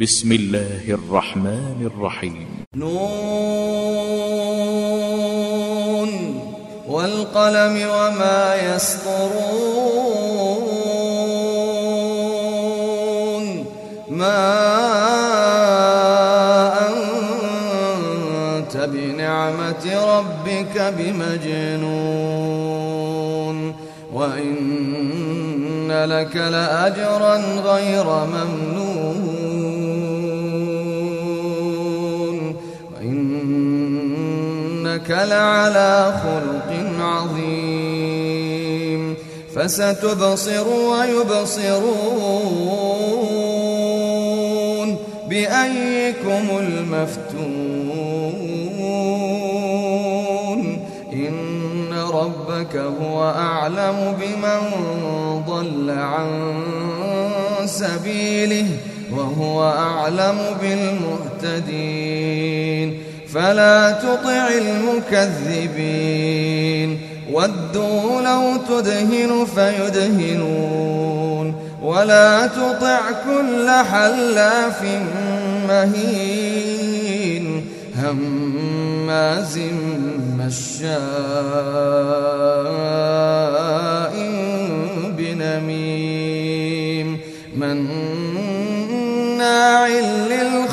بسم الله الرحمن الرحيم. نون والقلم وما يسطرون. ما أنت بنعمة ربك بمجنون. وإن لك لأجرا غير ممنون. وإنك لعلى خلق عظيم. فستبصر ويبصرون بأيكم المفتون. إن ربك هو أعلم بمن ضل عن سبيله وهو أعلم بالمهتدين. فلا تطع المكذبين. ودوا لو تدهن فيدهنون. ولا تطع كل حلاف مهين. هماز مشاء بنميم. مناع للخير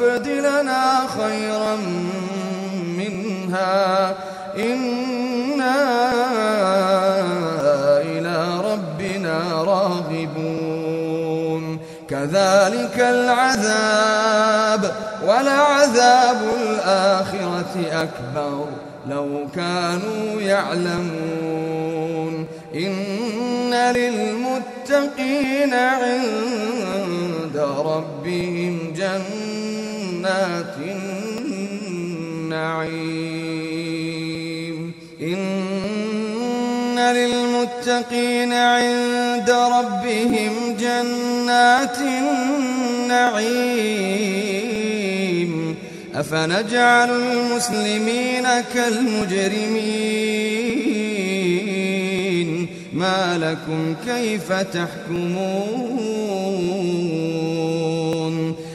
يبدلنا خيرا منها. إنا إلى ربنا راغبون. كذلك العذاب ولعذاب الآخرة أكبر. لو كانوا يعلمون. إن للمتقين عند ربهم جنات النعيم. إن للمتقين عند ربهم جنات النعيم. أفنجعل المسلمين كالمجرمين؟ ما لكم كيف تحكمون؟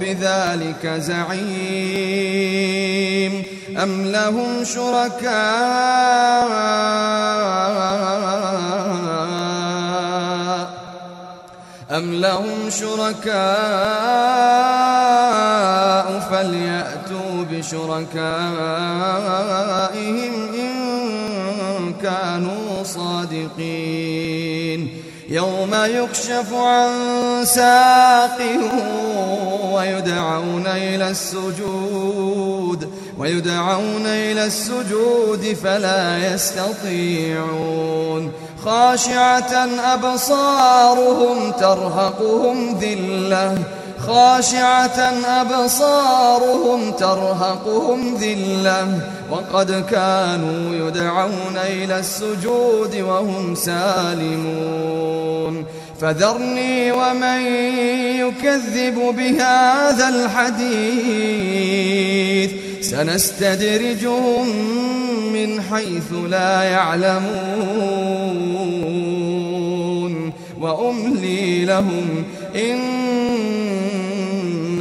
بذلك زعيم أم لهم شركاء أم لهم شركاء فليأتوا بشركائهم إن كانوا صادقين يوم يكشف عن ساق ويدعون إلى السجود ويدعون إلى السجود فلا يستطيعون. خاشعة أبصارهم ترهقهم ذلة خاشعة أبصارهم ترهقهم ذلة وقد كانوا يدعون إلى السجود وهم سالمون. فذرني ومن يكذب بهذا الحديث سنستدرجهم من حيث لا يعلمون. وأملي لهم إن